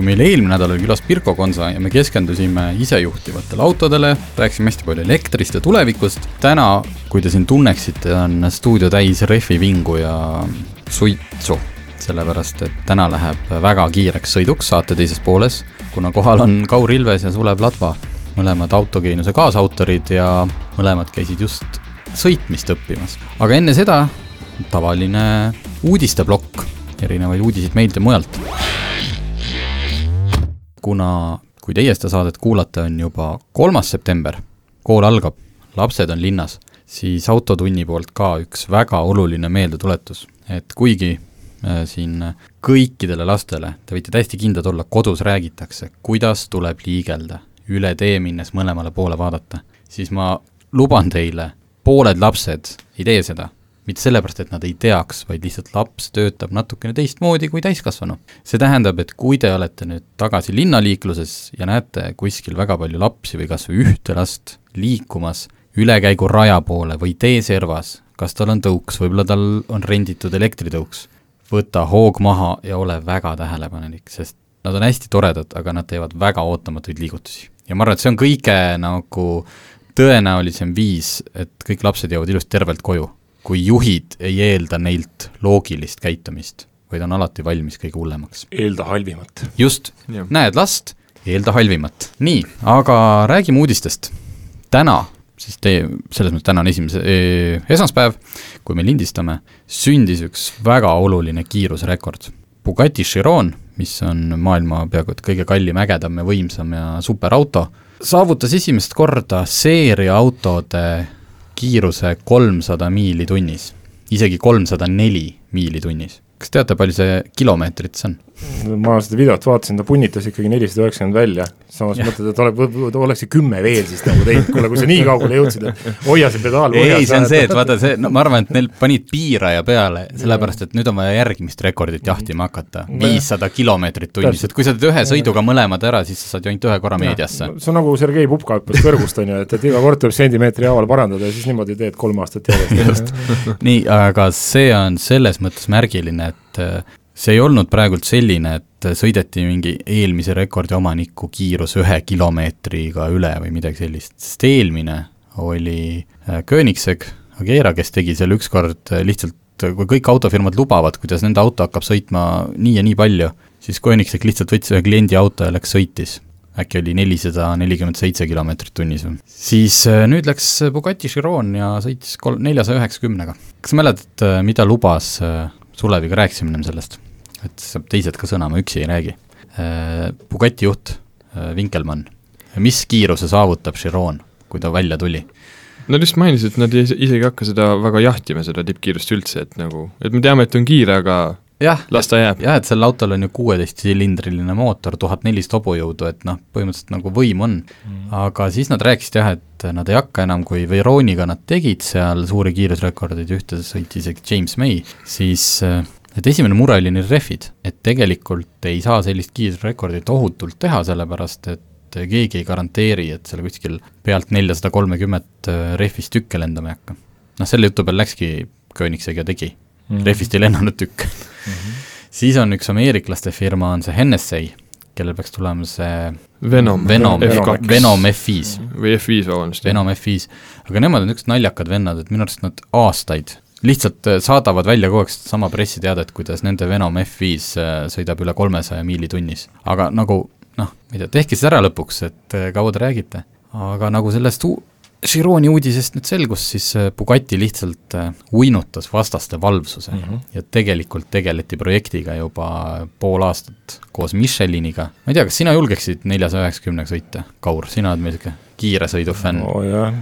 Kui meil eelmine nädal oli külas Pirko Konsa ja me keskendusime isejuhtivatele autodele, rääkisime hästi palju elektrist ja tulevikust, täna, kui te siin tunneksite, on stuudio täis rehvivingu ja suitsu sellepärast et täna läheb väga kiireks sõiduks saate teises pooles, kuna kohal on Kaur Ilves ja Sulev Latva, mõlemad autogeenuse kaasautorid ja mõlemad käisid just sõitmist õppimas. aga enne seda tavaline uudisteplokk, erinevaid uudiseid meilt ja mujalt. Kuna, kui teie seda saadet kuulate, on juba kolmas september, kool algab, lapsed on linnas, siis Autotunni poolt ka üks väga oluline meeldetuletus, et kuigi Äh, siin kõikidele lastele, te võite täiesti kindlad olla, kodus räägitakse, kuidas tuleb liigelda, üle tee minnes mõlemale poole vaadata, siis ma luban teile, pooled lapsed ei tee seda. Mitte sellepärast, et nad ei teaks, vaid lihtsalt laps töötab natukene teistmoodi kui täiskasvanu. see tähendab, et kui te olete nüüd tagasi linnaliikluses ja näete kuskil väga palju lapsi või kas või ühte last liikumas ülekäiguraja poole või teeservas, kas tal on tõuks, võib-olla tal on renditud elektritõuks, võta hoog maha ja ole väga tähelepanelik, sest nad on hästi toredad, aga nad teevad väga ootamatuid liigutusi. ja ma arvan, et see on kõige nagu tõenäolisem viis, et kõik lapsed jõuavad ilusti tervelt koju, kui juhid ei eelda neilt loogilist käitumist, vaid on alati valmis kõige hullemaks. eelda halvimat. just, näed last, eelda halvimat. nii, aga räägime uudistest. täna siis tee, selles mõttes täna on esimese eh,, esmaspäev, kui me lindistame, sündis üks väga oluline kiirusrekord. Bugatti Chiron, mis on maailma peaaegu et kõige kallim, ägedam ja võimsam ja superauto, saavutas esimest korda seeriaautode kiiruse kolmsada miili tunnis, isegi kolmsada neli miili tunnis. Kas teate, palju see kilomeetrites on? ma seda videot vaatasin, ta punnitas ikkagi nelisada üheksakümmend välja, samas ja. mõtled, et ole, oleks see kümme veel siis nagu teinud, kuule, kui sa nii kaugele jõudsid, et hoia see pedaal ei, see on see, et vaata see, no ma arvan, et neil panid piiraja peale, sellepärast et nüüd on vaja järgmist rekordit jahtima hakata, viissada kilomeetrit tunnis, et kui sa teed ühe sõiduga mõlemad ära, siis sa saad ju ainult ühe korra meediasse. see on nagu Sergei Pupka hüppas kõrgust, on ju, et, et iga kord tuleb sentimeetri haaval parandada ja siis niimoodi teed kolm aastat järjest. nii, aga see on selles mõttes märgiline, et see ei olnud praegult selline, et sõideti mingi eelmise rekordi omaniku kiirus ühe kilomeetriga üle või midagi sellist, sest eelmine oli äh, Koenigsegg, Agera, kes tegi seal ükskord äh, lihtsalt, kui kõik autofirmad lubavad, kuidas nende auto hakkab sõitma nii ja nii palju, siis Koenigsegg lihtsalt võttis ühe kliendi auto ja läks sõitis äkki oli nelisada nelikümmend seitse kilomeetrit tunnis või. siis äh, nüüd läks Bugatti Chiron ja sõitis kolm, neljasaja üheksakümnega. kas sa mäletad, mida lubas, Suleviga rääkisime ennem sellest? et saab teised ka sõna, ma üksi ei räägi. Äh, Bugatti juht Winkelmann, äh, mis kiiruse saavutab Chiron, kui ta välja tuli? Nad just mainisid, et nad isegi ei hakka seda väga jahtima, seda tippkiirust üldse, et nagu, et me teame, et on kiire, aga jah, las ta jääb. jah, et sellel autol on ju kuueteistsülindriline mootor, tuhat nelisada hobujõudu, et noh, põhimõtteliselt nagu võim on mm.. aga siis nad rääkisid jah, et nad ei hakka enam, kui Verooniga nad tegid seal suuri kiirusrekordeid, ühte sõitis isegi James May, siis äh, et esimene mure oli neil rehvid, et tegelikult ei saa sellist kiirusrekordit ohutult teha, sellepärast et keegi ei garanteeri, et seal kuskil pealt neljasada kolmekümmet äh, rehvist tükke lendama ei hakka. noh, selle jutu peal läkski Koenigsegg ja tegi mm, -hmm. rehvist ei lennanud tükk mm. -hmm. siis on üks ameeriklaste firma, on see Hennessy, kellel peaks tulema see Venom, Venom, F2. Venom F5. või F5, vabandust. Venom F5, aga nemad on niisugused naljakad vennad, et minu arust nad aastaid lihtsalt äh, saadavad välja kogu aeg sedasama pressiteadet, kuidas nende Venom F5 äh, sõidab üle kolmesaja miili tunnis. aga nagu noh, ma ei tea, tehke siis ära lõpuks, et äh, kaua te räägite. aga nagu sellest Chironi uudisest nüüd selgus, siis Bugatti lihtsalt uinutas vastaste valvsuse mm -hmm. ja tegelikult tegeleti projektiga juba pool aastat koos Micheliniga. ma ei tea, kas sina julgeksid neljasaja üheksakümnega sõita, Kaur, sina oled meil niisugune kiire sõidufänn oh,. jah,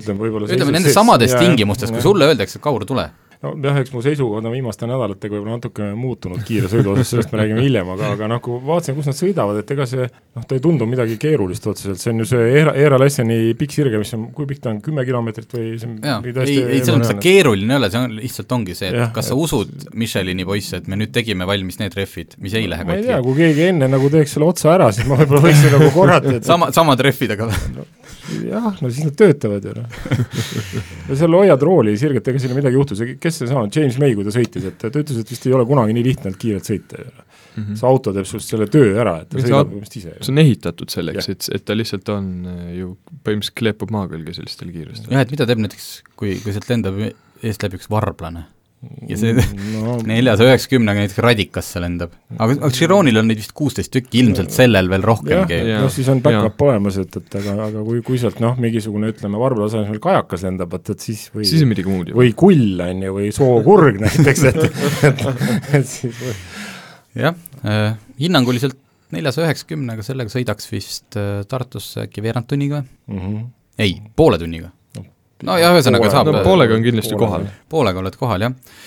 ütleme nendes samades tingimustes, kui sulle öeldakse, Kaur, tule. Nojah, eks mu seisukohad on viimaste nädalatega võib-olla natuke muutunud kiire sõidu osas, sellest me räägime hiljem, aga, aga noh, kui vaatasin, kus nad sõidavad, et ega see noh, ta ei tundu midagi keerulist otseselt, see on ju see Eera, Eera Lesseni pikk sirge, mis on, kui pikk ta on, kümme kilomeetrit või see on jaa, ei, ei selles mõttes keeruline ei ole, see on, lihtsalt ongi see, et ja, kas sa usud Michelini poisse, et me nüüd tegime valmis need rehvid, mis ei lähe katki? ma ei tea, kui keegi enne nagu teeks selle otsa ära, siis ma võib-olla võiksin nagu korrata, et sama, samad rehvidega või? jah, no siis nad töötavad ju noh. ja seal hoiad rooli sirget, ega sinna midagi ei juhtu, see, kes see sama, James May, kui ta sõitis, et ta ütles, et vist ei ole kunagi nii lihtne olnud kiirelt sõita ju mm -hmm. see auto teeb sinust selle töö ära, et ta sõidab põhimõtteliselt ise. see on ehitatud selleks, et, et ta lihtsalt on äh, ju, põhimõtteliselt kleepub maa külge sellistel kiirustel. jah, et mida teeb näiteks, kui, kui sealt lendab eest läbi üks varblane ja see no, neljasaja üheksakümnega näiteks Radikasse lendab. aga, aga Chironil on neid vist kuusteist tükki, ilmselt sellel veel rohkemgi. noh, siis on back-up olemas, et, et aga, aga kui, kui sealt noh, mingisugune ütleme, varbla asemel kajakas lendab, et, et siis või siis on midagi muud või kull, on ju, või sookurg näiteks, et, et, et siis või jah äh,, hinnanguliselt neljasaja üheksakümnega, sellega sõidaks vist äh, Tartusse äkki veerand tunniga mm? -hmm. ei, poole tunniga nojah, ühesõnaga saab no poolega on kindlasti poole, kohal. poolega oled kohal, jah.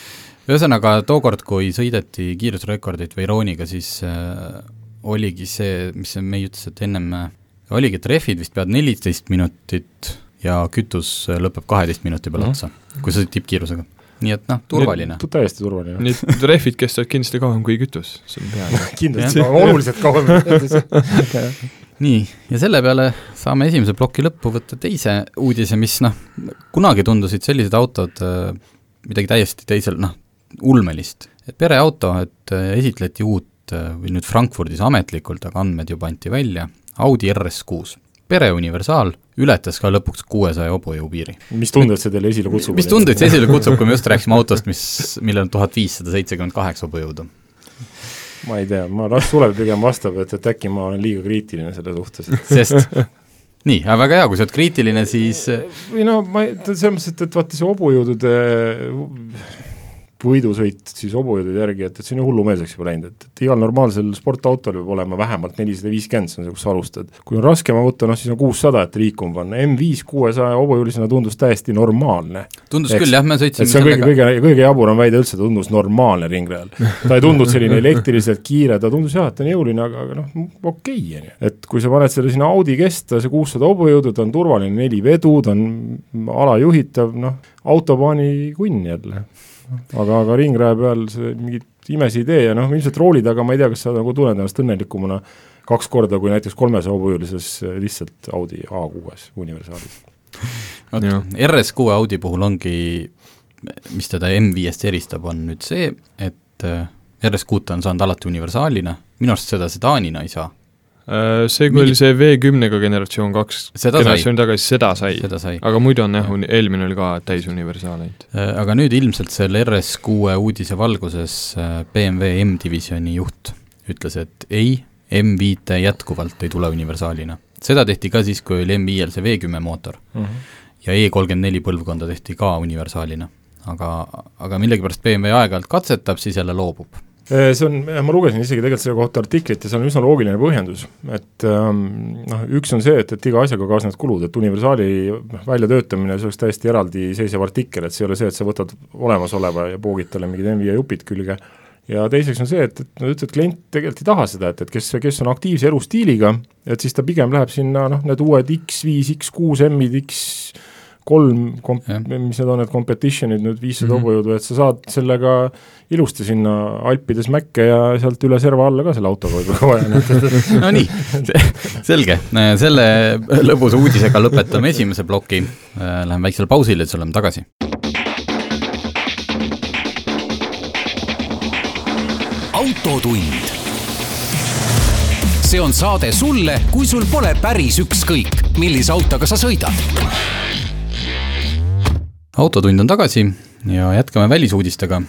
ühesõnaga, tookord, kui sõideti kiirusrekordit Veironiga, siis äh, oligi see, mis Mei ütles, et ennem äh, oligi, et rehvid vist peavad neliteist minutit ja kütus äh, lõpeb kaheteist minuti peale mm -hmm. otsa, kui sa sõidad tippkiirusega. nii et noh, turvaline. täiesti turvaline. nii et rehvid kestavad kindlasti kauem kui kütus, see on hea kindlasti oluliselt kauem nii, ja selle peale saame esimese ploki lõppu võtta teise uudise, mis noh, kunagi tundusid sellised autod äh, midagi täiesti teisel, noh, ulmelist. et pereauto, et äh, esitleti uut äh, või nüüd Frankfurdis ametlikult, aga andmed juba anti välja, Audi RS6 pereuniversaal ületas ka lõpuks kuuesaja hobujõu piiri. mis tunded see teile esile kutsub? mis tunded see esile kutsub, kui me just rääkisime autost, mis, millel on tuhat viissada seitsekümmend kaheksa hobujõudu? Ma ei tea, ma las Sulev pigem vastab, et, et äkki ma olen liiga kriitiline selle suhtes. sest nii, aga väga hea, kui sa oled kriitiline, siis või no ma ei, selles mõttes, et, et vaata see hobujõudude võidusõit siis hobujõudude järgi, et, et see on ju hullumeelseks juba läinud, et, et igal normaalsel sportautol peab olema vähemalt nelisada viiskümmend, see on see, kus sa alustad. kui on raskem auto, noh siis on kuussada, et liikuma panna, M5 kuuesaja hobujõulisena tundus täiesti normaalne. tundus Eks, küll jah, me sõitsime see on kõige, kõige, kõige jaburam väide üldse, tundus normaalne ringrajal. ta ei tundunud selline elektriliselt kiire, ta tundus jah, et ta on jõuline, aga, aga noh, okei okay,, on ju. et kui sa paned selle sinna Audi kesta, see kuussada hobujõudu, ta on turvaline, neli vedu, ta on alajuhitav, noh, autobaani kunn jälle aga, aga ringraja peal see mingit imesid ei tee ja noh, ilmselt rooli taga ma ei tea, kas sa nagu tunned ennast õnnelikumana kaks korda kui näiteks kolmesaja hobujõulises eh, lihtsalt Audi A6-s universaalis. vot RS6 Audi puhul ongi, mis teda M5-st eristab, on nüüd see, et eh, RS6 on saanud alati universaalina, minu arust seda sedaanina ei saa see, kui oli see V10-ga generatsioon kaks, generatsiooni tagasi, seda sai, aga muidu on jah, eelmine oli ka täisuniversaal ainult. Äh, aga nüüd ilmselt selle RS6 uudise valguses äh, BMW M-divisjoni juht ütles, et ei, M5 jätkuvalt ei tule universaalina. seda tehti ka siis, kui oli M5-l see V10 mootor mm. -hmm. ja E34 põlvkonda tehti ka universaalina. aga, aga millegipärast BMW aeg-ajalt katsetab, siis jälle loobub Äh, see on, ma lugesin isegi tegelikult selle kohta artiklit ja see on üsna loogiline põhjendus, et ähm, noh, üks on see, et, et iga asjaga kaasnevad kulud, et universaali väljatöötamine, see oleks täiesti eraldiseisev artikkel, et see ei ole see, et sa võtad olemasoleva ja poogid talle mingid NVIDIA jupid külge, ja teiseks on see, et, et nad ütlevad, klient tegelikult ei taha seda, et, et kes, kes on aktiivse elustiiliga, et siis ta pigem läheb sinna noh, need uued X5, X6 M-id, X kolm komp-, mis need on, need competition'id nüüd viissada mm -hmm. hobujõudu, et sa saad sellega ilusti sinna Alpides mäkke ja sealt üle serva alla ka selle autoga võib-olla vaja no nii, selge, selle lõbusa uudisega lõpetame esimese ploki, läheme väiksele pausile, siis oleme tagasi. autotund. see on saade sulle, kui sul pole päris ükskõik, millise autoga sa sõidad autotund on tagasi ja jätkame välisuudistega.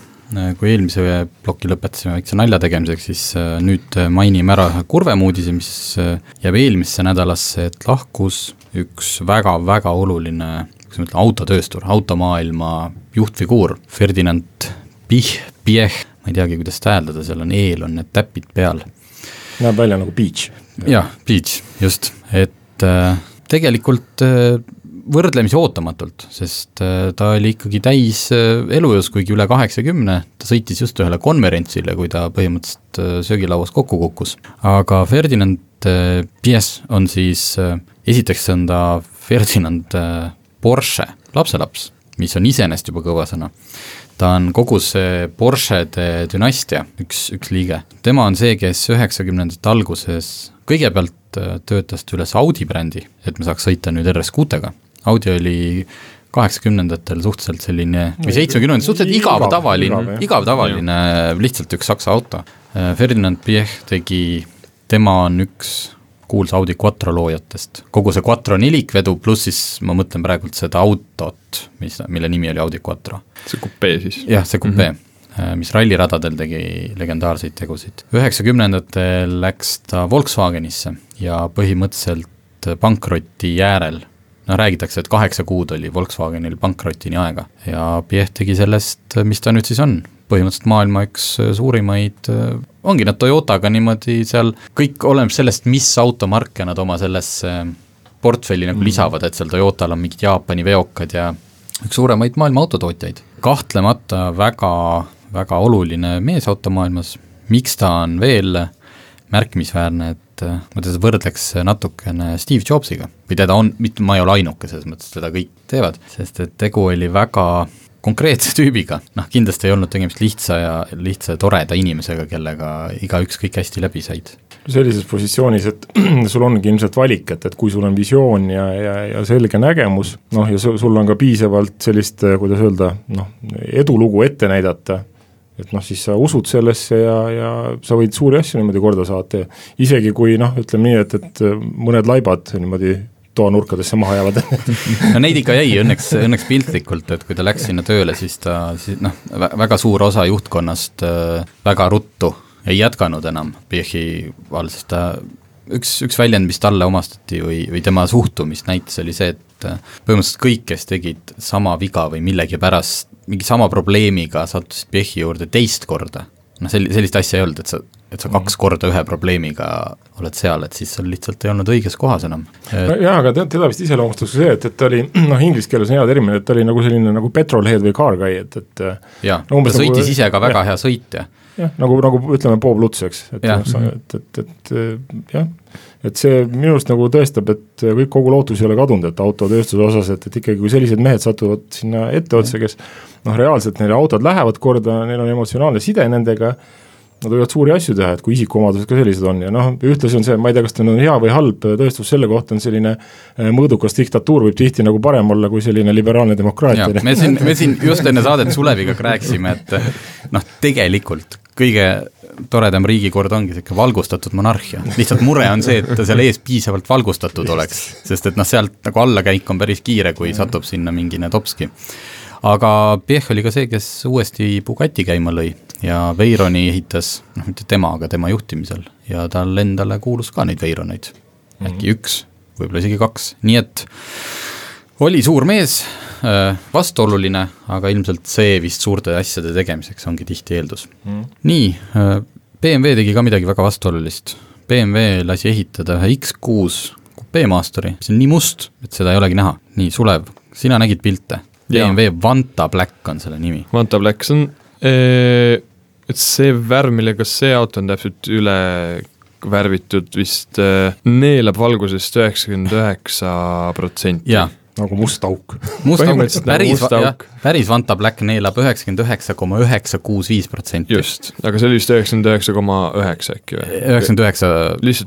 kui eelmise ploki lõpetasime väikse nalja tegemiseks, siis äh, nüüd mainime ära kurvem uudise, mis äh, jääb eelmisse nädalasse, et lahkus üks väga-väga oluline, kuidas ma ütlen, autotööstur, automaailma juhtfiguur, Ferdinand Pih-, Piech, ma ei teagi, kuidas seda hääldada, seal on eel on need täpid peal. näeb välja nagu Beach. jah, Beach, just, et äh, tegelikult võrdlemisi ootamatult, sest äh, ta oli ikkagi täis äh, elujõus, kuigi üle kaheksakümne, ta sõitis just ühele konverentsile, kui ta põhimõtteliselt äh, söögilauas kokku kukkus. aga Ferdinand Pies on siis, esiteks on ta Ferdinand Porsche lapselaps, mis on iseenesest juba kõva sõna ta on kogu see Porschede dünastia üks, üks liige. tema on see, kes üheksakümnendate alguses kõigepealt töötas ta üles Audi brändi, et me saaks sõita nüüd RS6-ga Audi oli kaheksakümnendatel suhteliselt selline või seitsmekümnendatel suhteliselt igav, tavaline, igav tavaline, lihtsalt üks saksa auto. Äh, Ferdinand Piech tegi, tema on üks kuulsa Audi Quattro loojatest, kogu see Quattro nelikvedu, pluss siis ma mõtlen praegult seda autot, mis, mille nimi oli Audi Quattro. see kupee siis? jah, see kupee mm, -hmm. mis ralliradadel tegi legendaarseid tegusid. üheksakümnendatel läks ta Volkswagenisse ja põhimõtteliselt pankroti jäärel noh, räägitakse, et kaheksa kuud oli Volkswagenil pankrotini aega ja Piech tegi sellest, mis ta nüüd siis on, põhimõtteliselt maailma üks suurimaid, ongi nad Toyotaga niimoodi seal, kõik oleneb sellest, mis automarke nad oma sellesse portfelli nagu mm. lisavad, et seal Toyotal on mingid Jaapani veokad ja üks suuremaid maailma autotootjaid. kahtlemata väga, väga oluline mees automaailmas, miks ta on veel märkimisväärne, et et äh, ma teda võrdleks natukene Steve Jobsiga või teda on, mitte ma ei ole ainuke selles mõttes, teda kõik teevad, sest et tegu oli väga konkreetse tüübiga, noh kindlasti ei olnud tegemist lihtsa ja lihtsa toreda inimesega, kellega igaüks kõik hästi läbi said. sellises positsioonis, et sul ongi ilmselt valik, et, et kui sul on visioon ja, ja, ja selge nägemus, noh ja sul on ka piisavalt sellist, kuidas öelda, noh, edulugu ette näidata et noh, siis sa usud sellesse ja, ja sa võid suuri asju niimoodi korda saata ja isegi kui noh, ütleme nii, et, et mõned laibad niimoodi toanurkadesse maha jäävad. No neid ikka jäi õnneks, õnneks piltlikult, et kui ta läks sinna tööle, siis ta, siis noh, väga suur osa juhtkonnast äh, väga ruttu ei jätkanud enam PIH-i all, sest ta üks, üks väljend, mis talle omastati või, või tema suhtumist näitas, oli see, et äh, põhimõtteliselt kõik, kes tegid sama viga või millegipärast mingi sama probleemiga sattusid PEH-i juurde teist korda, noh, sel-, sellist asja ei olnud, et sa, et sa kaks mhm. korda ühe probleemiga oled seal, et siis sa lihtsalt ei olnud õiges kohas enam et.... no jaa, aga tead, teda vist iseloomustas see, et, et ta oli, noh, inglise keeles on hea termin, et ta oli nagu selline nagu petrolhead või car guy, et, et jaa no,, ta sõitis nagu, ise ka väga ja. hea sõitja. jah, nagu, nagu ütleme, Bob Lutz, eks, et, et, et, et jah et see minu arust nagu tõestab, et kõik, kogu lootus ei ole kadunud, et autotööstuse osas, et, et ikkagi, kui sellised mehed satuvad sinna etteotsa, kes noh, reaalselt neile autod lähevad korda, neil on emotsionaalne side nendega, nad võivad suuri asju teha, et kui isikuomadused ka sellised on ja noh, ühtlasi on see, ma ei tea, kas ta on hea või halb tõestus selle kohta, on selline eh, mõõdukas diktatuur võib tihti nagu parem olla kui selline liberaalne demokraatia. me siin, me siin just enne saadet Suleviga rääkisime, et noh, tegelikult kõige toredam riigikord ongi niisugune valgustatud monarhia, lihtsalt mure on see, et ta seal ees piisavalt valgustatud oleks, sest et noh, sealt nagu allakäik on päris kiire, kui satub sinna mingine topski. aga Piech oli ka see, kes uuesti Bugatti käima lõi ja Veyroni ehitas, noh mitte tema, aga tema juhtimisel ja tal endale kuulus ka neid Veyroneid, äkki mm -hmm. üks, võib-olla isegi kaks, nii et oli suur mees, Äh, vastuoluline, aga ilmselt see vist suurte asjade tegemiseks ongi tihti eeldus mm.. nii, äh, BMW tegi ka midagi väga vastuolulist. BMW lasi ehitada ühe X6 kupeemaasturi, see on nii must, et seda ei olegi näha. nii, Sulev, sina nägid pilte? BMW Vanta Black on selle nimi. Vanta Black, see on ee, et see värv, millega see auto on täpselt üle värvitud vist neelab valgusest üheksakümmend üheksa protsenti. nagu must auk. must auk, päris, jah, päris Vanta Black neelab üheksakümmend üheksa koma üheksa kuus viis protsenti. just, aga see oli vist üheksakümmend üheksa koma üheksa äkki või? üheksakümmend üheksa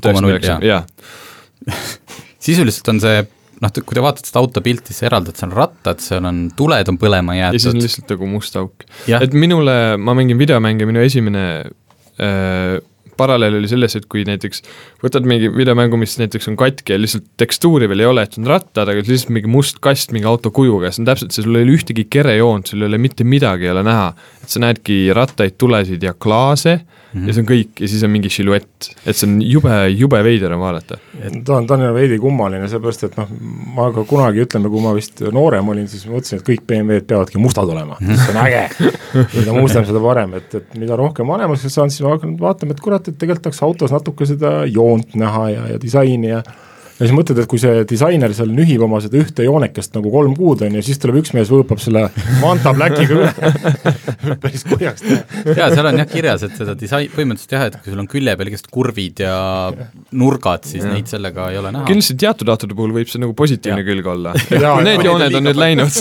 koma null, jah. sisuliselt on see noh, kui te vaatate seda auto pilti, siis eraldad seal rattad, seal on, tuled on põlema jäetud. ja siis on lihtsalt nagu must auk. et minule, ma mängin videomänge, minu esimene äh, paralleel oli selles, et kui näiteks võtad mingi videomängu, mis näiteks on katki ja lihtsalt tekstuuri veel ei ole, et on rattad, aga lihtsalt mingi must kast mingi auto kujuga, see on täpselt see, sul ei ole ühtegi kerejoont, sul ei ole mitte midagi ei ole näha. et sa näedki rattaid, tulesid ja klaase mm -hmm. ja see on kõik ja siis on mingi siluett, et see on jube, jube veider on vaadata. ta on, ta on veidi kummaline, sellepärast et noh, ma ka kunagi, ütleme, kui ma vist noorem olin, siis mõtlesin, et kõik BMW-d peavadki mustad olema, see on äge. mida mustem, seda parem, et, et mida rohkem vanemaks saan, siis ma hakkan vaatama, et kurat, et tegelikult tahaks autos natuke seda joont näha ja, ja disaini ja ja siis mõtled, et kui see disainer seal nühib oma seda ühte joonekest nagu kolm kuud on ju, siis tuleb üks mees võõpab selle Manta Blackiga üle päris kurjaks teha. jaa, seal on jah kirjas, et seda disain, põhimõtteliselt jah, et kui sul on külje peal igast kurvid ja nurgad, siis ja. neid sellega ei ole näha. kindlasti teatud autode puhul võib see nagu positiivne ja. külg olla. Need jooned on nüüd läinud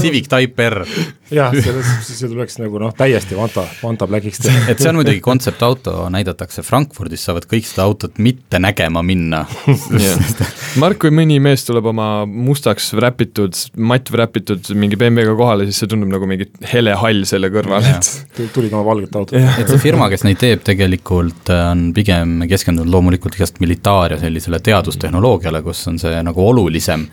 Civic Type R. jah, selles, siis see tuleks nagu noh, täiesti Manta, Manta Blackiks teha. et see on muidugi kontseptauto, näidatakse Frankfurdis, saavad kõik seda autot mitte nägema minna Mark, kui mõni mees tuleb oma mustaks räpitud, matt räpitud mingi BMW-ga kohale, siis see tundub nagu mingi hele hall selle kõrval, et tulid oma valget autot. et see firma, kes neid teeb, tegelikult äh, on pigem keskendunud loomulikult igast militaar- ja sellisele teadustehnoloogiale, kus on see nagu olulisem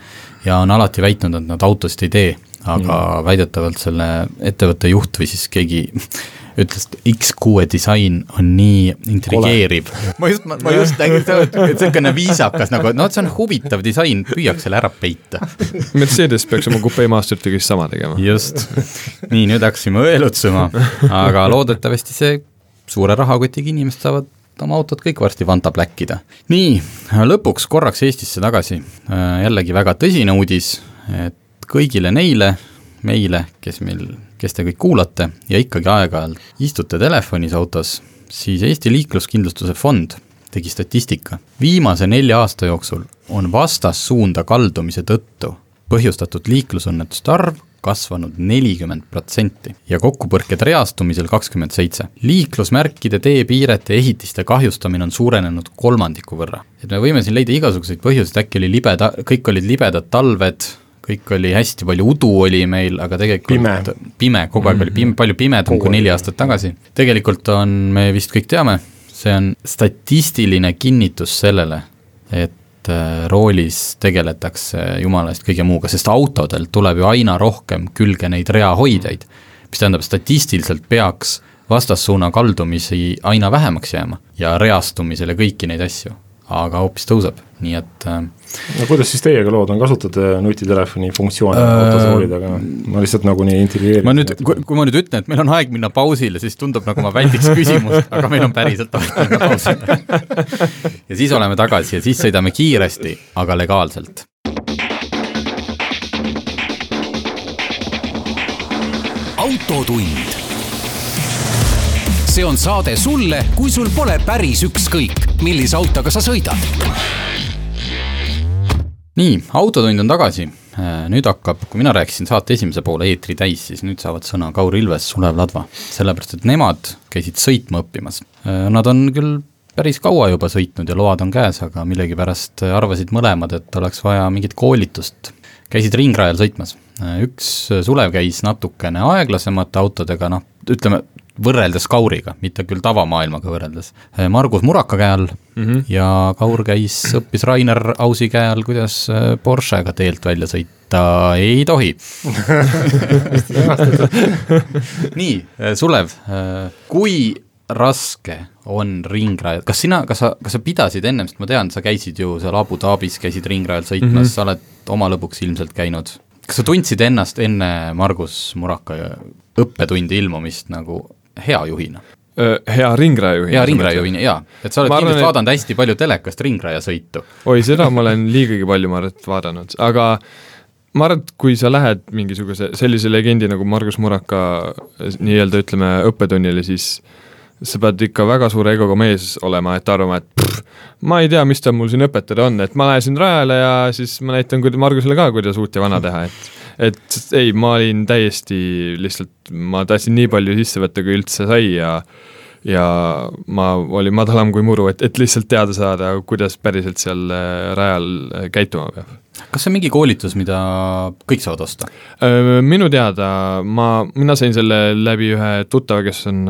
ja on alati väitnud, et nad autosid ei tee, aga mm. väidetavalt selle ettevõtte juht või siis keegi ütles, et X6 disain on nii intrigeeriv. ma just, ma just nägin seda, et niisugune viisakas nagu, et noh, et see on huvitav disain, püüaks selle ära peita. Mercedes peaks oma Coupe Mastertiga siis sama tegema. just, nii, nüüd hakkasime õelutsema, aga loodetavasti see suure rahakotiga inimesed saavad oma autot kõik varsti vanta pläkkida. nii, lõpuks korraks Eestisse tagasi, jällegi väga tõsine uudis, et kõigile neile, meile, kes meil kes te kõik kuulate ja ikkagi aeg-ajalt istute telefonis autos, siis Eesti Liikluskindlustuse Fond tegi statistika. viimase nelja aasta jooksul on vastassuunda kaldumise tõttu põhjustatud liiklusõnnetuste arv kasvanud nelikümmend protsenti ja kokkupõrked reastumisel kakskümmend seitse. liiklusmärkide, teepiirete, ehitiste kahjustamine on suurenenud kolmandiku võrra. et me võime siin leida igasuguseid põhjuseid, äkki oli libeda, kõik olid libedad talved, kõik oli hästi palju udu oli meil, aga tegelikult pime, pime, kogu aeg oli pime, mhm. palju pimedam kui neli aastat tagasi. tegelikult on, me vist kõik teame, see on statistiline kinnitus sellele, et äh, roolis tegeletakse jumala eest kõige muuga, sest autodel tuleb ju aina rohkem külge neid reahoidjaid, mis tähendab, statistiliselt peaks vastassuuna kaldumisi aina vähemaks jääma ja reastumisel ja kõiki neid asju aga hoopis tõuseb, nii et äh, no kuidas siis teiega lood on, kasutate nutitelefoni funktsioone äh, autos roolidega, ma lihtsalt nagu nii intrigeerin. ma nüüd, kui, kui ma nüüd ütlen, et meil on aeg minna pausile, siis tundub nagu ma väldiks küsimust, aga meil on päriselt aeg minna pausile ja siis oleme tagasi ja siis sõidame kiiresti, aga legaalselt. autotund see on saade sulle, kui sul pole päris ükskõik, millise autoga sa sõidad. nii, Autotund on tagasi. Äh, nüüd hakkab, kui mina rääkisin saate esimese poole eetri täis, siis nüüd saavad sõna Kaur Ilves, Sulev Ladva. sellepärast, et nemad käisid sõitma õppimas. Äh, nad on küll päris kaua juba sõitnud ja load on käes, aga millegipärast arvasid mõlemad, et oleks vaja mingit koolitust. käisid ringrajal sõitmas. Äh, üks Sulev käis natukene aeglasemate autodega, noh, ütleme, võrreldes Kauriga, mitte küll tavamaailmaga võrreldes, eh, Margus Muraka käe all mm -hmm. ja Kaur käis, õppis Rainer Ausi käe all, kuidas eh, Porschega teelt välja sõita ei tohi nii, eh, Sulev, kui raske on ringrajal, kas sina, kas sa, kas sa pidasid ennem, sest ma tean, sa käisid ju seal Abu Dhabis, käisid ringrajal sõitmas mm, -hmm. sa oled oma lõbuks ilmselt käinud. kas sa tundsid ennast enne Margus Muraka õppetundi ilmumist nagu hea juhina hea ringrajajuhina. hea ringrajajuhina, jaa. et sa oled ma kindlasti arvan, vaadanud et... hästi palju telekast ringrajasõitu. oi, seda ma olen liigagi palju, ma arvan, et vaadanud, aga ma arvan, et kui sa lähed mingisuguse sellise legendi nagu Margus Muraka nii-öelda ütleme õppetunnile, siis sa pead ikka väga suure egoga mees olema, et arvama, et pff, ma ei tea, mis ta mul siin õpetada on, et ma lähen siin rajale ja siis ma näitan Margusele ka, kuidas uut ja vana teha, et et ei, ma olin täiesti lihtsalt, ma tahtsin nii palju sisse võtta, kui üldse sai ja ja ma olin madalam kui muru, et, et lihtsalt teada saada, kuidas päriselt seal äh, rajal äh, käituma peab. Kas see on mingi koolitus, mida kõik saavad osta? Äh, minu teada ma, mina sain selle läbi ühe tuttava, kes on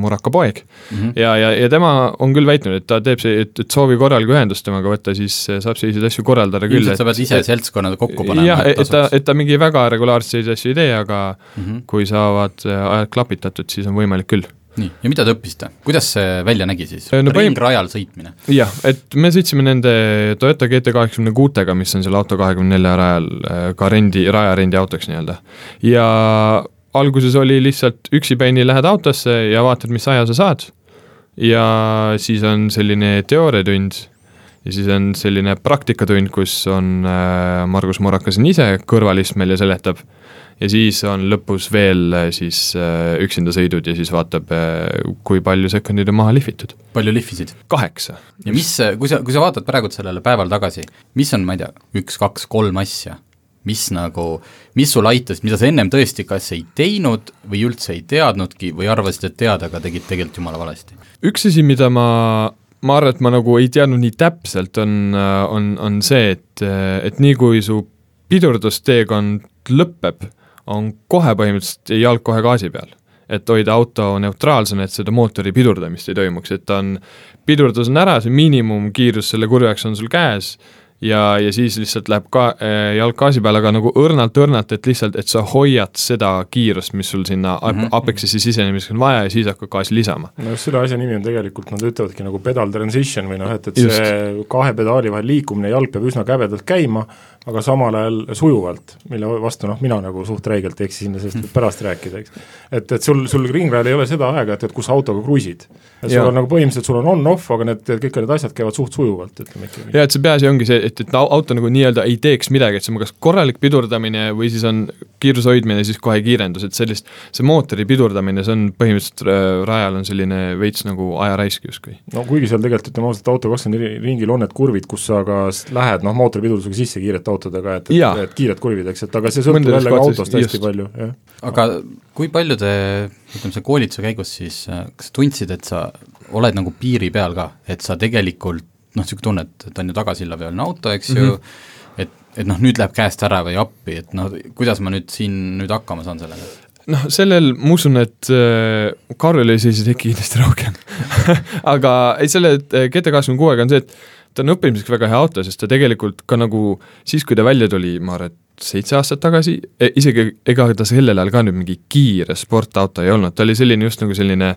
Muraka poeg mm -hmm. ja, ja, ja tema on küll väitnud, et ta teeb see, et, et soovi korral, kui ühendust temaga võtta, siis saab selliseid asju korraldada küll. ilmselt sa pead ise seltskonnad kokku panema. jah, et ta, et ta mingi väga regulaarselt selliseid asju ei tee, aga mm -hmm. kui saavad ajad klapitatud, siis on võimalik küll nii, ja mida te õppisite, kuidas see välja nägi siis no,, ringrajal sõitmine? jah, et me sõitsime nende Toyota GT kaheksakümne kuutega, mis on selle auto kahekümne nelja rajal äh, ka rendi, rajarendi autoks nii-öelda. ja alguses oli lihtsalt üksipäini lähed autosse ja vaatad, mis aja sa saad ja siis on selline teooriatund ja siis on selline praktikatund, kus on äh, Margus Morakas on ise kõrvalistmel ja seletab ja siis on lõpus veel äh, siis äh, üksinda sõidud ja siis vaatab, äh, kui palju sekundeid on maha lihvitud. palju lihvisid? kaheksa. ja mis, kui sa, kui sa vaatad praegu sellele päeval tagasi, mis on, ma ei tea, üks, kaks, kolm asja, mis nagu, mis sul aitasid, mida sa ennem tõesti kas ei teinud või üldse ei teadnudki või arvasid, et tead, aga tegid tegelikult jumala valesti? üks asi, mida ma ma arvan, et ma nagu ei teadnud nii täpselt, on, on, on see, et, et nii kui su pidurdusteekond lõpeb, on kohe põhimõtteliselt jalg kohe gaasi peal. et hoida auto neutraalsena, et seda mootori pidurdamist ei toimuks, et ta on, pidurdus on ära, see miinimumkiirus selle kurvi jaoks on sul käes ja, ja siis lihtsalt läheb ka äh, jalg gaasi peale, aga nagu õrnalt-õrnalt, et lihtsalt, et sa hoiad seda kiirust, mis sul sinna mm -hmm. Apexisse sisenemiseks on vaja ja siis hakkad gaasi lisama. no just selle asja nimi on tegelikult, nad ütlevadki nagu pedal transition või noh, et, et Just. see kahe pedaali vahel liikumine, jalg peab üsna käbedalt käima, aga samal ajal sujuvalt, mille vastu noh, mina nagu suht räigelt eksisin ja sellest võib pärast rääkida, eks. et, et sul, sul ringrajal ei ole seda aega, et, et kus autoga kruiisid. et sul on nagu põhimõtteliselt, sul on on-off, aga need, kõik need asjad käivad suht sujuvalt, ütleme ikkagi. jaa, et see peaasi ongi see, et, et auto nagu nii-öelda ei teeks midagi, et see on kas korralik pidurdamine või siis on kiiruse hoidmine, siis kohe kiirendus, et sellist, see mootori pidurdamine, see on põhimõtteliselt äh, rajal on selline veits nagu ajaraisk justkui. no kuigi seal tegelikult ütleme ausalt, auto kakskümmend ringil on need kurvid, kus sa ka lähed noh, mootori pidurdusega sisse kiirete autodega, et, et, et kiired kurvid, eks, et aga see sõltub jälle ka autost hästi just. palju, jah. aga kui palju te, ütleme, see koolituse käigus siis, äh, kas tundsid, et sa oled nagu piiri peal ka, et sa tegelikult noh, niisugune tunne, et, et on ju tagasilla pealne auto, eks mm -hmm. ju, mhm. et, et noh, nüüd läheb käest ära või appi, et noh, kuidas ma nüüd siin nüüd hakkama saan sellega? noh, sellel ma usun, et äh, Karl oli selliseid hetki kindlasti rohkem aga ei, selle GT kaheksakümne kuuega on see, et ta on õppimiseks väga hea auto, sest ta tegelikult ka nagu siis, kui ta välja tuli, ma arvan, et seitse aastat tagasi, e, isegi ega ta sellel ajal ka nüüd mingi kiire sportauto ei olnud, ta oli selline just nagu selline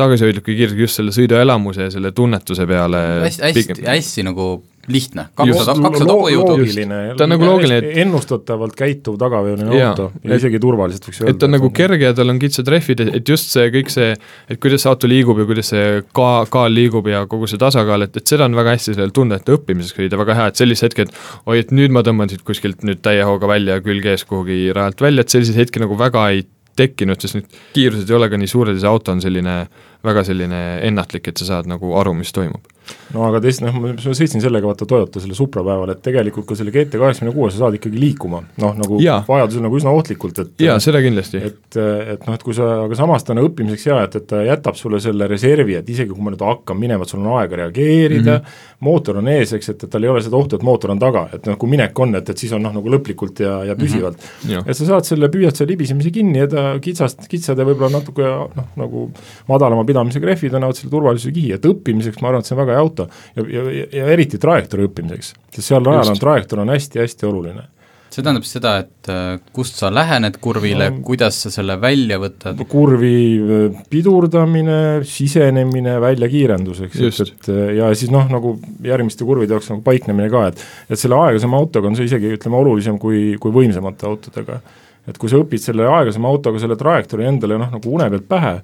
tagasihoidlik ja kiire just selle sõiduelamuse ja selle tunnetuse peale hästi, hästi, hästi nagu lihtne, kakssada, kakssada hobujõudu. ta on nagu loogiline, et ennustatavalt käituv tagaveoline auto ja isegi turvaliselt võiks öelda. et ta on nagu kerge ja tal on kitsad rehvid, et just see kõik see, et kuidas see auto liigub ja kuidas see ka-, kaal liigub ja kogu see tasakaal, et, et seda on väga hästi sellel tunda, et õppimiseks ta väga hea, et sellised hetked, oi, et nüüd ma tõmban siit kuskilt nüüd täie hooga välja, külg ees kuhugi rajalt välja, et selliseid hetki nagu väga ei tekkinud, sest need kiirused ei ole ka nii suured ja see auto on selline väga selline ennatlik, et sa saad nagu aru, mis toimub no aga teist, noh, ma sõitsin sellega vaata Toyota selle Supra päeval, et tegelikult ka selle GT kaheksakümne kuue sa saad ikkagi liikuma, noh nagu ja. vajadusel nagu üsna ohtlikult, et jaa, seda kindlasti. et, et noh, et kui sa, aga samas ta on õppimiseks hea, et, et ta jätab sulle selle reservi, et isegi kui ma nüüd hakkan minema, et sul on aega reageerida mm, -hmm. mootor on ees, eks, et, et tal ei ole seda ohtu, et mootor on taga, et noh, kui minek on, et, et siis on noh, nagu lõplikult ja, ja püsivalt mm. -hmm. et sa saad selle, püüad selle libisemise kinni ja ta kitsast, kitsad ja võib-olla natuke noh, nagu madalama pidamisega rehvid annavad selle turvalisuse kihi, et õppimiseks ma arvan, et see on väga hea auto ja, ja, ja eriti trajektoori õppimiseks, sest seal rajal on trajektoor on hästi-hästi oluline see tähendab seda, et äh, kust sa lähened kurvile no,, kuidas sa selle välja võtad? kurvi äh, pidurdamine, sisenemine, väljakiirendus, eks, et, et äh, ja siis noh, nagu järgmiste kurvide jaoks nagu paiknemine ka, et et selle aeglasema autoga on see isegi ütleme, olulisem kui, kui võimsamate autodega. et kui sa õpid selle aeglasema autoga selle trajektoori endale noh, nagu une pealt pähe,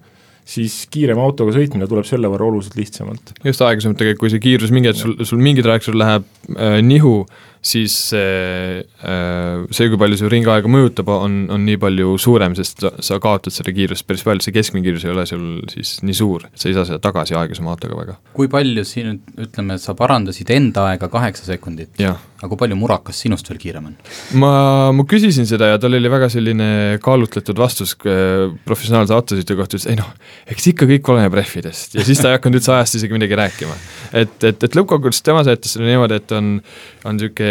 siis kiirema autoga sõitmine tuleb selle võrra oluliselt lihtsamalt. just aeglasemalt tegelikult, kui see kiirus mingi hetk sul, sul mingi trajektoor läheb äh, nihu, siis see, äh, see, kui palju see ringaega mõjutab, on, on nii palju suurem, sest sa, sa kaotad seda kiirust päris palju, see keskmine kiirus ei ole sul siis nii suur, sa ei saa seda tagasi aeglasema autoga väga. kui palju siin, ütleme, sa parandasid enda aega kaheksa sekundit, aga kui palju Murakas sinust veel kiirem on? ma, ma küsisin seda ja tal oli väga selline kaalutletud vastus äh, professionaalse autosõidu kohta, ütles ei noh, eks ikka kõik oleneb rehvidest ja siis ta ei hakanud üldse ajast isegi midagi rääkima. et, et, et lõppkokkuvõttes tema seletas selle niimoodi, et on, on niisugune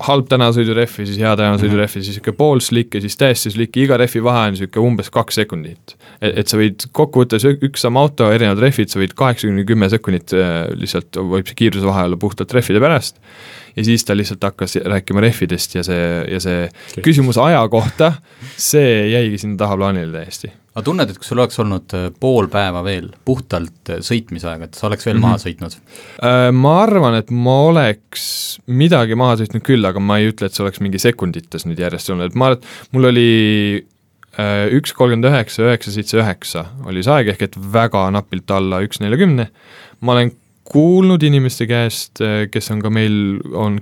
halb tänasõidurehv ja siis hea tänasõidurehv ja siis niisugune pool slick ja siis täiesti slick iga rehvi vahe on niisugune umbes kaks sekundit. et, et sa võid kokkuvõttes üks sama auto, erinevad rehvid, sa võid kaheksakümne kümme sekundit äh, lihtsalt võib see kiiruse vahe olla puhtalt rehvide pärast. Ja siis ta lihtsalt hakkas rääkima rehvidest ja see, ja see küsimus aja kohta, see jäigi sinna tahaplaanile täiesti aga tunned, et kui sul oleks olnud äh, pool päeva veel puhtalt äh, sõitmisaega, et sa oleks veel mm -hmm. maha sõitnud? Äh, ma arvan, et ma oleks midagi maha sõitnud küll, aga ma ei ütle, et see oleks mingi sekundites nüüd järjest olnud, et ma, mul oli üks kolmkümmend üheksa, üheksa, seitse, üheksa oli see aeg, ehk et väga napilt alla üks neljakümne, ma olen kuulnud inimeste käest, kes on ka meil, on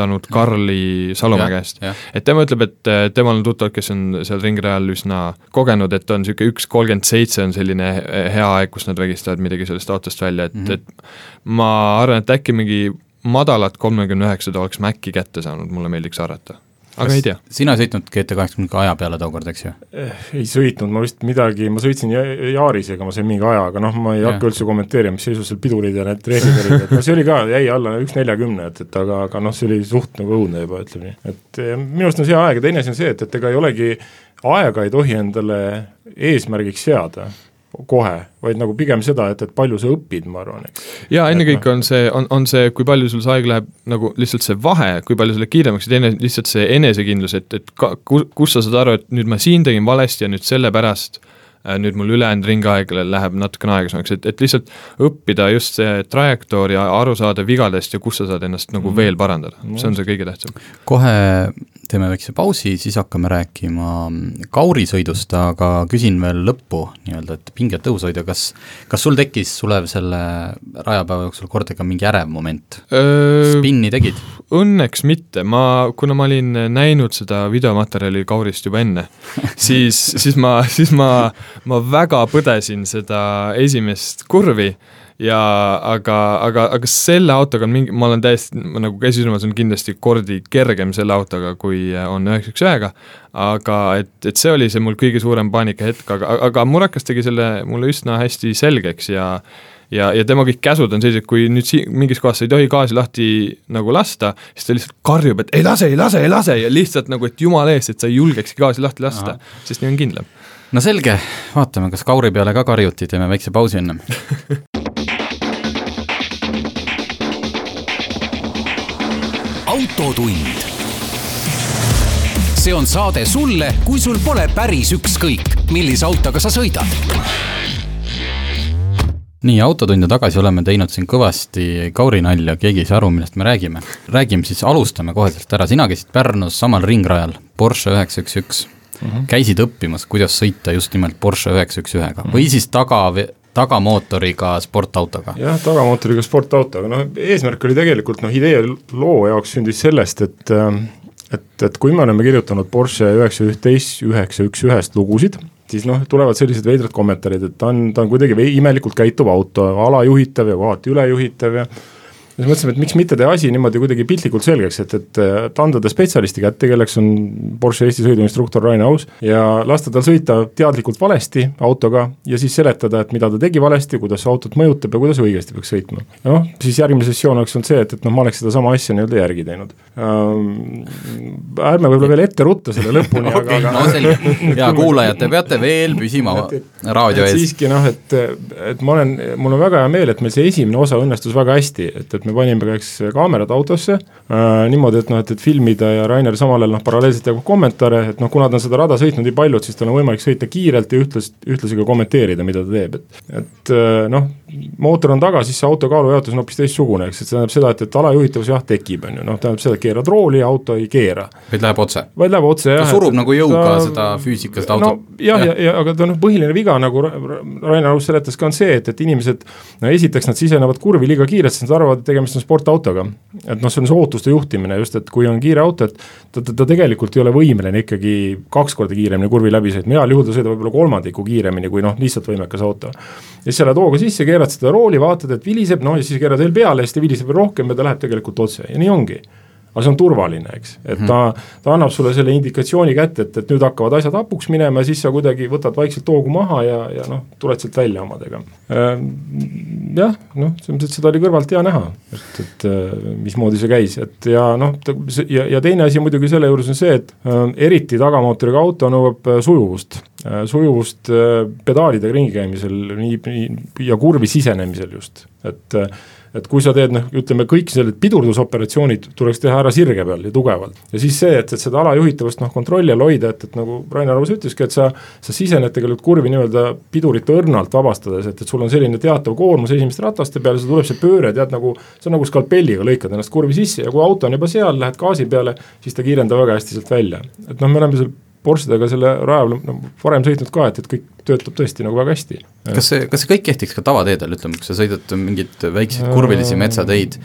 kirjutanud Karli Salumäe käest, et tema ütleb, et temal on tuttavad, kes on seal ringrajal üsna kogenud, et on niisugune üks kolmkümmend seitse on selline hea aeg, kus nad registreerivad midagi sellest autost välja, et mm, -hmm. et ma arvan, et äkki mingi madalat kolmekümne üheksat oleks ma äkki kätte saanud, mulle meeldiks arvata aga ei tea. sina ei sõitnud GT kaheksakümne aja peale tookord, eks ju eh,? ei sõitnud, ma vist midagi, ma sõitsin Jaarisega, ma sain mingi aja, aga noh, ma ei ja. hakka üldse kommenteerima, mis seisus seal pidurid ja need treenid olid, et noh, see oli ka, jäi alla üks neljakümne, et, et aga, aga noh, see oli suht nagu õudne juba, ütleme nii. et eh, minu arust on see aeg ja teine asi on see, et, et ega ei olegi, aega ei tohi endale eesmärgiks seada kohe, vaid nagu pigem seda, et, et palju sa õpid, ma arvan, eks. jaa, ennekõike on see, on, on see, kui palju sul see aeg läheb nagu lihtsalt see vahe, kui palju sa lähed kiiremaks ja teine lihtsalt see enesekindlus, et, et ka, kus sa saad aru, et nüüd ma siin tegin valesti ja nüüd sellepärast äh, nüüd mul ülejäänud ringaeg läheb natukene aeglasemaks, et, et lihtsalt õppida just see trajektoor ja aru saada vigadest ja kus sa saad ennast nagu mm. veel parandada, see on see kõige tähtsam. kohe teeme väikse pausi, siis hakkame rääkima kaurisõidust, aga küsin veel lõppu nii-öelda, et pinget õhus hoida, kas kas sul tekkis, Sulev, selle rajapäeva jooksul kordagi mingi ärev moment? spinni tegid? Õnneks mitte, ma, kuna ma olin näinud seda videomaterjali Kaurist juba enne, siis, siis ma, siis ma, ma väga põdesin seda esimest kurvi ja aga, aga, aga selle autoga on mingi, ma olen täiesti, nagu käsisilmas on kindlasti kordi kergem selle autoga, kui on üheksa üks ühega, aga et, et see oli see mul kõige suurem paanikahetk, aga, aga Murakas tegi selle mulle üsna hästi selgeks ja ja, ja tema kõik käsud on sellised, kui nüüd siin mingis kohas sa ei tohi gaasi lahti nagu lasta, siis ta lihtsalt karjub, et ei lase, ei lase, ei lase ja lihtsalt nagu, et jumala eest, et sa ei julgekski gaasi lahti lasta, sest nii on kindlam. No selge, vaatame, kas Kauri peale ka karjuti, teeme väikse pausi ennem autotund. see on saade sulle, kui sul pole päris ükskõik, millise autoga sa sõidad nii, Autotunde tagasi oleme teinud siin kõvasti Kauri nalja, keegi ei saa aru, millest me räägime. räägime siis, alustame kohe sealt ära, sina käisid Pärnus samal ringrajal, Porsche üheksa üks üks. Mhm. käisid õppimas, kuidas sõita just nimelt Porsche üheksa üks ühega või siis taga, tagamootoriga sportautoga. jah, tagamootoriga sportautoga, noh eesmärk oli tegelikult noh, idee loo jaoks sündis sellest, et ähm, et, et kui me oleme kirjutanud Porsche üheksa üht-teist, üheksa üks ühest lugusid, siis noh, tulevad sellised veidrad kommentaarid, et ta on, ta on kuidagi imelikult käituv auto, alajuhitav ja kohati ülejuhitav ja siis mõtlesime, et miks mitte teha asi niimoodi kuidagi piltlikult selgeks, et, et, et anda ta spetsialisti kätte, kelleks on Porsche Eesti sõiduinstruktor Rain Aus ja lasta tal sõita teadlikult valesti autoga ja siis seletada, et mida ta tegi valesti, kuidas autot mõjutab ja kuidas õigesti peaks sõitma. noh, siis järgmine sessioon oleks olnud see, et, et noh, ma oleks sedasama asja nii-öelda järgi teinud ähm,. ärme võib-olla veel ette rutta selle lõpuni okay, aga, aga no selge, ja kuulajad, te peate veel püsima raadio ees. siiski noh, et, et ma olen, mul on väga hea meel, et meil see esimene osa õnnestus väga hästi, et, et me panime ka eks kaamerad autosse äh, niimoodi, et noh, et, et filmida ja Rainer samal ajal noh, paralleelselt jagab kommentaare, et noh, kuna ta on seda rada sõitnud nii palju, et siis tal on võimalik sõita kiirelt ja ühtlasi, ühtlasi ka kommenteerida, mida ta teeb, et et äh, noh, mootor on taga, siis see auto kaalujaotus on hoopis teistsugune, eks, et see tähendab seda, et, et alajuhitavus jah, tekib, on ju, noh, tähendab seda, et keerad rooli ja auto ei keera. vaid läheb otse? vaid läheb otse, jah. ta surub et, nagu jõuga ta, seda füüsikalist autot no,. jah, ja, ja, ja aga ta noh, põhiline viga, nagu Rainer Aus seletas ka, on see, et, et inimesed no esiteks nad sisenevad kurvi liiga kiiresti, sest nad arvavad, et tegemist on sportautoga. et noh, see on see ootuste juhtimine just, et kui on kiire auto, et ta, ta, ta tegelikult ei ole võimeline ikkagi kaks korda kiiremini kurvi läbi sõitma, heal juhul ta sõidab võib-olla kolmandiku kiiremini kui noh, lihtsalt võimekas auto. ja siis sa lähed hooga sisse, keerad seda rooli, vaatad, et viliseb, noh ja siis keerad veel peale siis ta viliseb veel rohkem ja ta läheb tegelikult otse ja nii ongi aga see on turvaline, eks, et mhm. ta, ta annab sulle selle indikatsiooni kätte, et, et nüüd hakkavad asjad hapuks minema ja siis sa kuidagi võtad vaikselt hoogu maha ja, ja noh, tuled sealt välja omadega. Ehm, jah, noh, selles mõttes, et seda oli kõrvalt hea näha, et, et äh, mismoodi see käis, et ja noh, ja, ja teine asi muidugi selle juures on see, et äh, eriti tagamootoriga auto nõuab äh, sujuvust äh,, sujuvust pedaalidega ringi käimisel, nii, nii ja kurvi sisenemisel just, et äh, et kui sa teed noh, ütleme kõik sellised pidurdusoperatsioonid tuleks teha ära sirge peal ja tugevalt. ja siis see, et, et seda alajuhitavust noh, kontrolli all hoida, et, et nagu Rainer Arvus ütleski, et sa, sa sisened tegelikult kurvi nii-öelda pidurite õrnalt vabastades, et, et sul on selline teatav koormus esimeste rataste peale, siis tuleb see pööre, tead nagu, see on nagu skalpelliga lõikad ennast kurvi sisse ja kui auto on juba seal, lähed gaasi peale, siis ta kiirendab väga hästi sealt välja. et noh, me oleme seal Porschedega selle raja peal no, varem sõitnud ka, et, et kõik töötab tõesti nagu väga hästi. kas see, kas see kõik kehtiks ka tavateedel, ütleme, kui sa sõidad mingeid väikseid kurvilisi metsateid?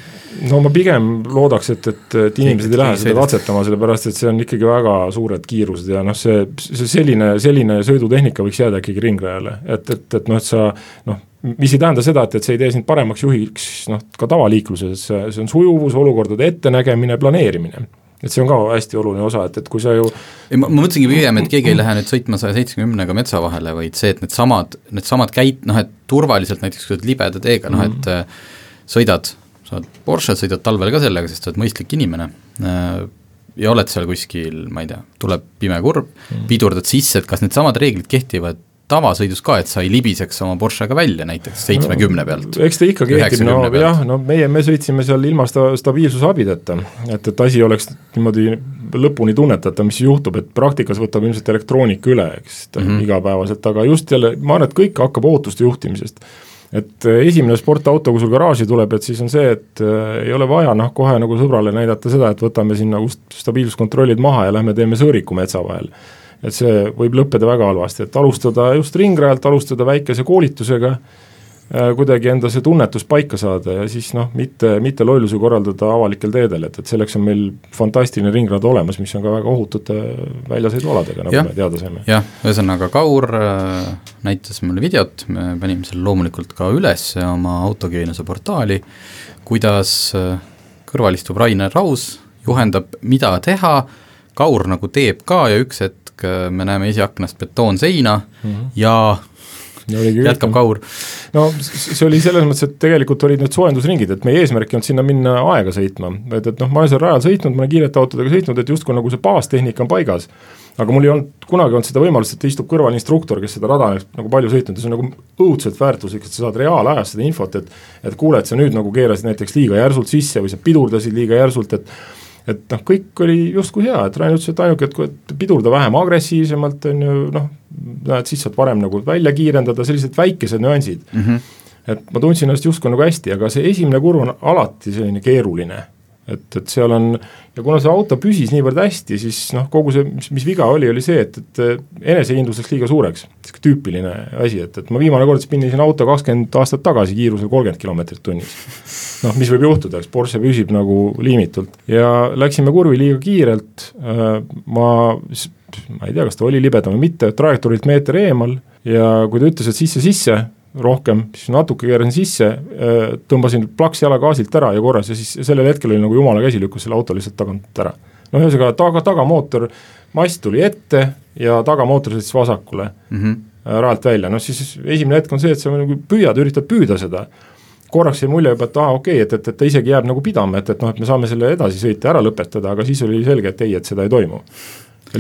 no ma pigem loodaks, et, et, et inimesed ei lähe seda katsetama, sellepärast et see on ikkagi väga suured kiirused ja noh, see, see selline, selline sõidutehnika võiks jääda ikkagi ringrajale, et, et, et noh, et sa noh, mis ei tähenda seda, et, et see ei tee sind paremaks juhiks noh, ka tavaliikluses, see on sujuvus, olukordade ettenägemine, planeerimine et see on ka hästi oluline osa, et, et kui sa ju ei, ma, ma mõtlesingi pigem, et keegi ei lähe nüüd sõitma saja seitsmekümnega metsa vahele, vaid see, et needsamad, needsamad käit-, noh et turvaliselt näiteks, kui sa oled libeda teega, noh et mm -hmm. sõidad, sa oled Porsche, sõidad talvel ka sellega, sest sa oled mõistlik inimene äh, ja oled seal kuskil, ma ei tea, tuleb pime kurv -hmm. pidurdad sisse, et kas needsamad reeglid kehtivad tavasõidus ka, et sa ei libiseks oma Porschega välja näiteks seitsmekümne pealt? eks ta ikka kehtib, no pealt. jah, no meie, me sõitsime seal ilma sta-, stabiilsusabideta, et, et asi oleks niimoodi lõpuni tunnetatav, mis juhtub, et praktikas võtab ilmselt elektroonika üle, eks mm -hmm. igapäevaselt, aga just jälle, ma arvan, et kõik hakkab ootuste juhtimisest et äh, esimene sportauto, kui sul garaaži tuleb, et siis on see, et äh, ei ole vaja noh, kohe nagu sõbrale näidata seda, et võtame siin nagu stabiilsuskontrollid maha ja lähme teeme sõõriku metsa vahel et see võib lõppeda väga halvasti, et alustada just ringrajalt, alustada väikese koolitusega, äh, kuidagi enda see tunnetus paika saada ja siis noh, mitte, mitte lollusi korraldada avalikel teedel, et, et selleks on meil fantastiline ringrada olemas, mis on ka väga ohutute väljasõidualadega, nagu ja, me teada saime. jah, ühesõnaga Kaur äh, näitas mulle videot, me panime selle loomulikult ka üles oma autogeenuse portaali, kuidas äh, kõrval istub Rainer Raus, juhendab, mida teha, Kaur nagu teeb ka ja üks hetk hetk äh, me näeme esiaknast betoonseina mm -hmm. ja ja jätkab Kaur. no see oli selles mõttes, et tegelikult olid need soojendusringid, et meie eesmärk ei olnud sinna minna aega sõitma, et, et noh, ma olen seal rajal sõitnud, ma olen kiirete autodega sõitnud, et justkui nagu see baastehnika on paigas. aga mul ei olnud kunagi olnud seda võimalust, et istub kõrval instruktor, kes seda rada nagu palju sõitnud ja see on nagu õudselt väärtuslik, et sa saad reaalajas seda infot, et et kuule, et sa nüüd nagu keerasid näiteks liiga järsult sisse või sa pidurdasid liiga järsult, et et noh, kõik oli justkui hea, et Rain ütles, et ainuke, et pidurda vähem agressiivsemalt, on ju noh, näed, siis saad varem nagu välja kiirendada, sellised väikesed nüansid mm. -hmm. et ma tundsin ennast justkui nagu hästi, aga see esimene kurv on alati selline keeruline et, et seal on ja kuna see auto püsis niivõrd hästi, siis noh, kogu see, mis, mis viga oli, oli see, et, et enesekindlus läks liiga suureks. niisugune tüüpiline asi, et, et ma viimane kord spinnisin auto kakskümmend aastat tagasi kiirusel kolmkümmend kilomeetrit tunnis. noh, mis võib juhtuda, eks Porsche püsib nagu liimitult ja läksime kurvi liiga kiirelt, äh, ma, ma ei tea, kas ta oli libedam või mitte, trajektoorilt meeter eemal ja kui ta ütles, et sisse-sisse, rohkem, siis natuke keerasin sisse, äh, tõmbasin plaks jala gaasilt ära ja korras ja siis sellel hetkel oli nagu jumala käsi lükkas selle auto lihtsalt tagant ära. no ühesõnaga taga, tagamootor, mast tuli ette ja tagamootor sõitis vasakule mm -hmm. rajalt välja, noh siis esimene hetk on see, et sa nagu püüad, üritad püüda seda, korraks jäi mulje juba, et aa okei okay,, et, et, et ta isegi jääb nagu pidama, et, et noh, et me saame selle edasi sõita ära lõpetada, aga siis oli selge, et ei, et seda ei toimu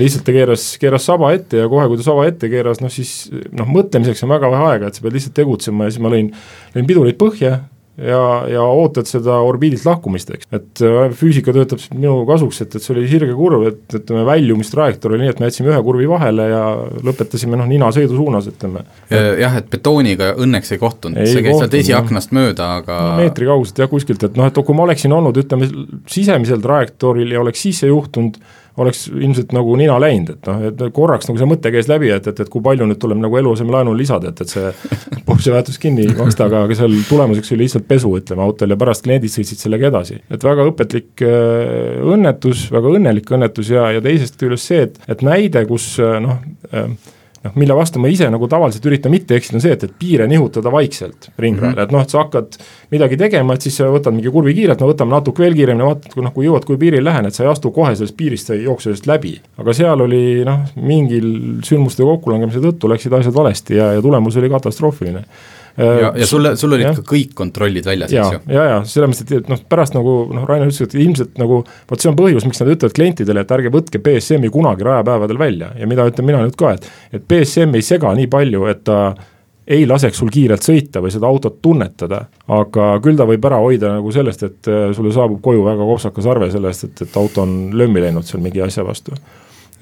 lihtsalt ta keeras, keeras saba ette ja kohe, kui ta saba ette keeras, noh siis noh, mõtlemiseks on väga vähe aega, et sa pead lihtsalt tegutsema ja siis ma lõin, lõin pidurid põhja ja, ja ootad seda orbiidilt lahkumist, eks. et äh, füüsika töötab minu kasuks, et, et see oli sirge kurv, et, ütleme väljumistrajektoor oli nii, et me jätsime ühe kurvi vahele ja lõpetasime noh, nina sõidu suunas, ütleme. jah, et betooniga õnneks ei kohtunud, see käis sealt esiaknast mööda, aga no, meetri kauguselt jah, kuskilt, et noh, et kui ma oleksin olnud, ütleme, sisemisel trajektooril ja oleks sisse juhtunud, oleks ilmselt nagu nina läinud, et noh, et korraks nagu see mõte käis läbi, et, et, et kui palju nüüd tuleb nagu eluasemelaenule lisada, et, et see Porsche väärtus kinni maksta, aga, aga seal tulemuseks oli lihtsalt pesu, ütleme, autol ja pärast kliendid sõitsid sellega edasi. et väga õpetlik äh, õnnetus, väga õnnelik õnnetus ja, ja teisest küljest see, et, et näide, kus äh, noh äh,, noh, mille vastu ma ise nagu tavaliselt üritan mitte eksida, on see, et, et piire nihutada vaikselt ringrajale mm, -hmm. et noh, et sa hakkad midagi tegema, et siis sa võtad mingi kurvi kiirelt, no võtame natuke veel kiiremini, vaatad, kui noh, kui jõuad, kui piiril lähen, et sa ei astu kohe sellest piirist, sa ei jookse sellest läbi. aga seal oli noh, mingil sündmuste kokkulangemise tõttu läksid asjad valesti ja, ja tulemus oli katastroofiline ja, ja sulle, sul olid ja. ka kõik kontrollid väljas, eks ju? ja, ja selles mõttes, et noh, pärast nagu noh, Rainer ütles, et ilmselt nagu vot see on põhjus, miks nad ütlevad klientidele, et ärge võtke BSM-i kunagi rajapäevadel välja ja mida ütlen mina nüüd ka, et et BSM ei sega nii palju, et ta ei laseks sul kiirelt sõita või seda autot tunnetada, aga küll ta võib ära hoida nagu sellest, et äh, sulle saabub koju väga kopsakas arve selle eest, et, et auto on lömmi läinud seal mingi asja vastu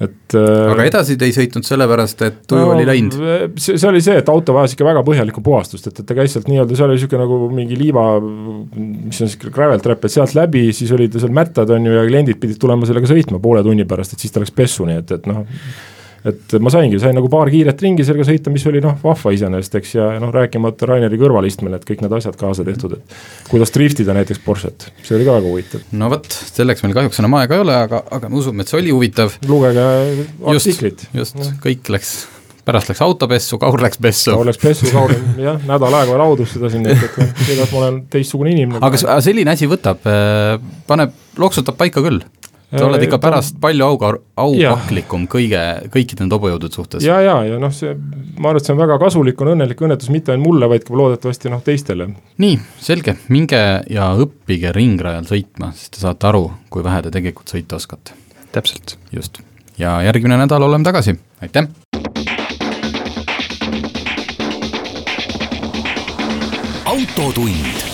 et äh, aga edasi te ei sõitnud sellepärast, et tuju no, oli läinud? see, see oli see, et auto vajas ikka väga põhjalikku puhastust, et, et ta käis sealt nii-öelda, seal oli niisugune nagu mingi liiva, mis on niisugune gravel trap, et sealt läbi, siis olid seal mättad, on ju, ja kliendid pidid tulema sellega sõitma poole tunni pärast, et siis ta läks pessu, nii et, et noh, et ma saingi, sain nagu paar kiiret ringi sellega sõita, mis oli noh, vahva iseenesest, eks, ja noh, rääkimata Raineri kõrvalistmel, et kõik need asjad kaasa tehtud, et kuidas driftida näiteks Porsche't, see oli ka väga huvitav. no vot, selleks meil kahjuks enam aega ei ole, aga, aga me usume, et see oli huvitav. lugege artiklit. just, just, kõik läks pärast läks autopessu, Kaur läks pessu. Kaur läks pessu, Kaur jah, nädal aega raudus seda siin, et, et noh, tegelikult ma olen teistsugune inimene. aga selline asi võtab, äh, paneb, loksutab paika küll sa oled ikka pärast palju auga, aupaklikum kõige, kõikide nende hobujõudude suhtes. ja, ja, ja noh, see, ma arvan, et see on väga kasulik, on õnnelik õnnetus mitte ainult mulle, vaid ka loodetavasti noh, teistele. nii, selge, minge ja õppige ringrajal sõitma, siis te saate aru, kui vähe te tegelikult sõita oskate. täpselt. just, ja järgmine nädal oleme tagasi, aitäh! autotund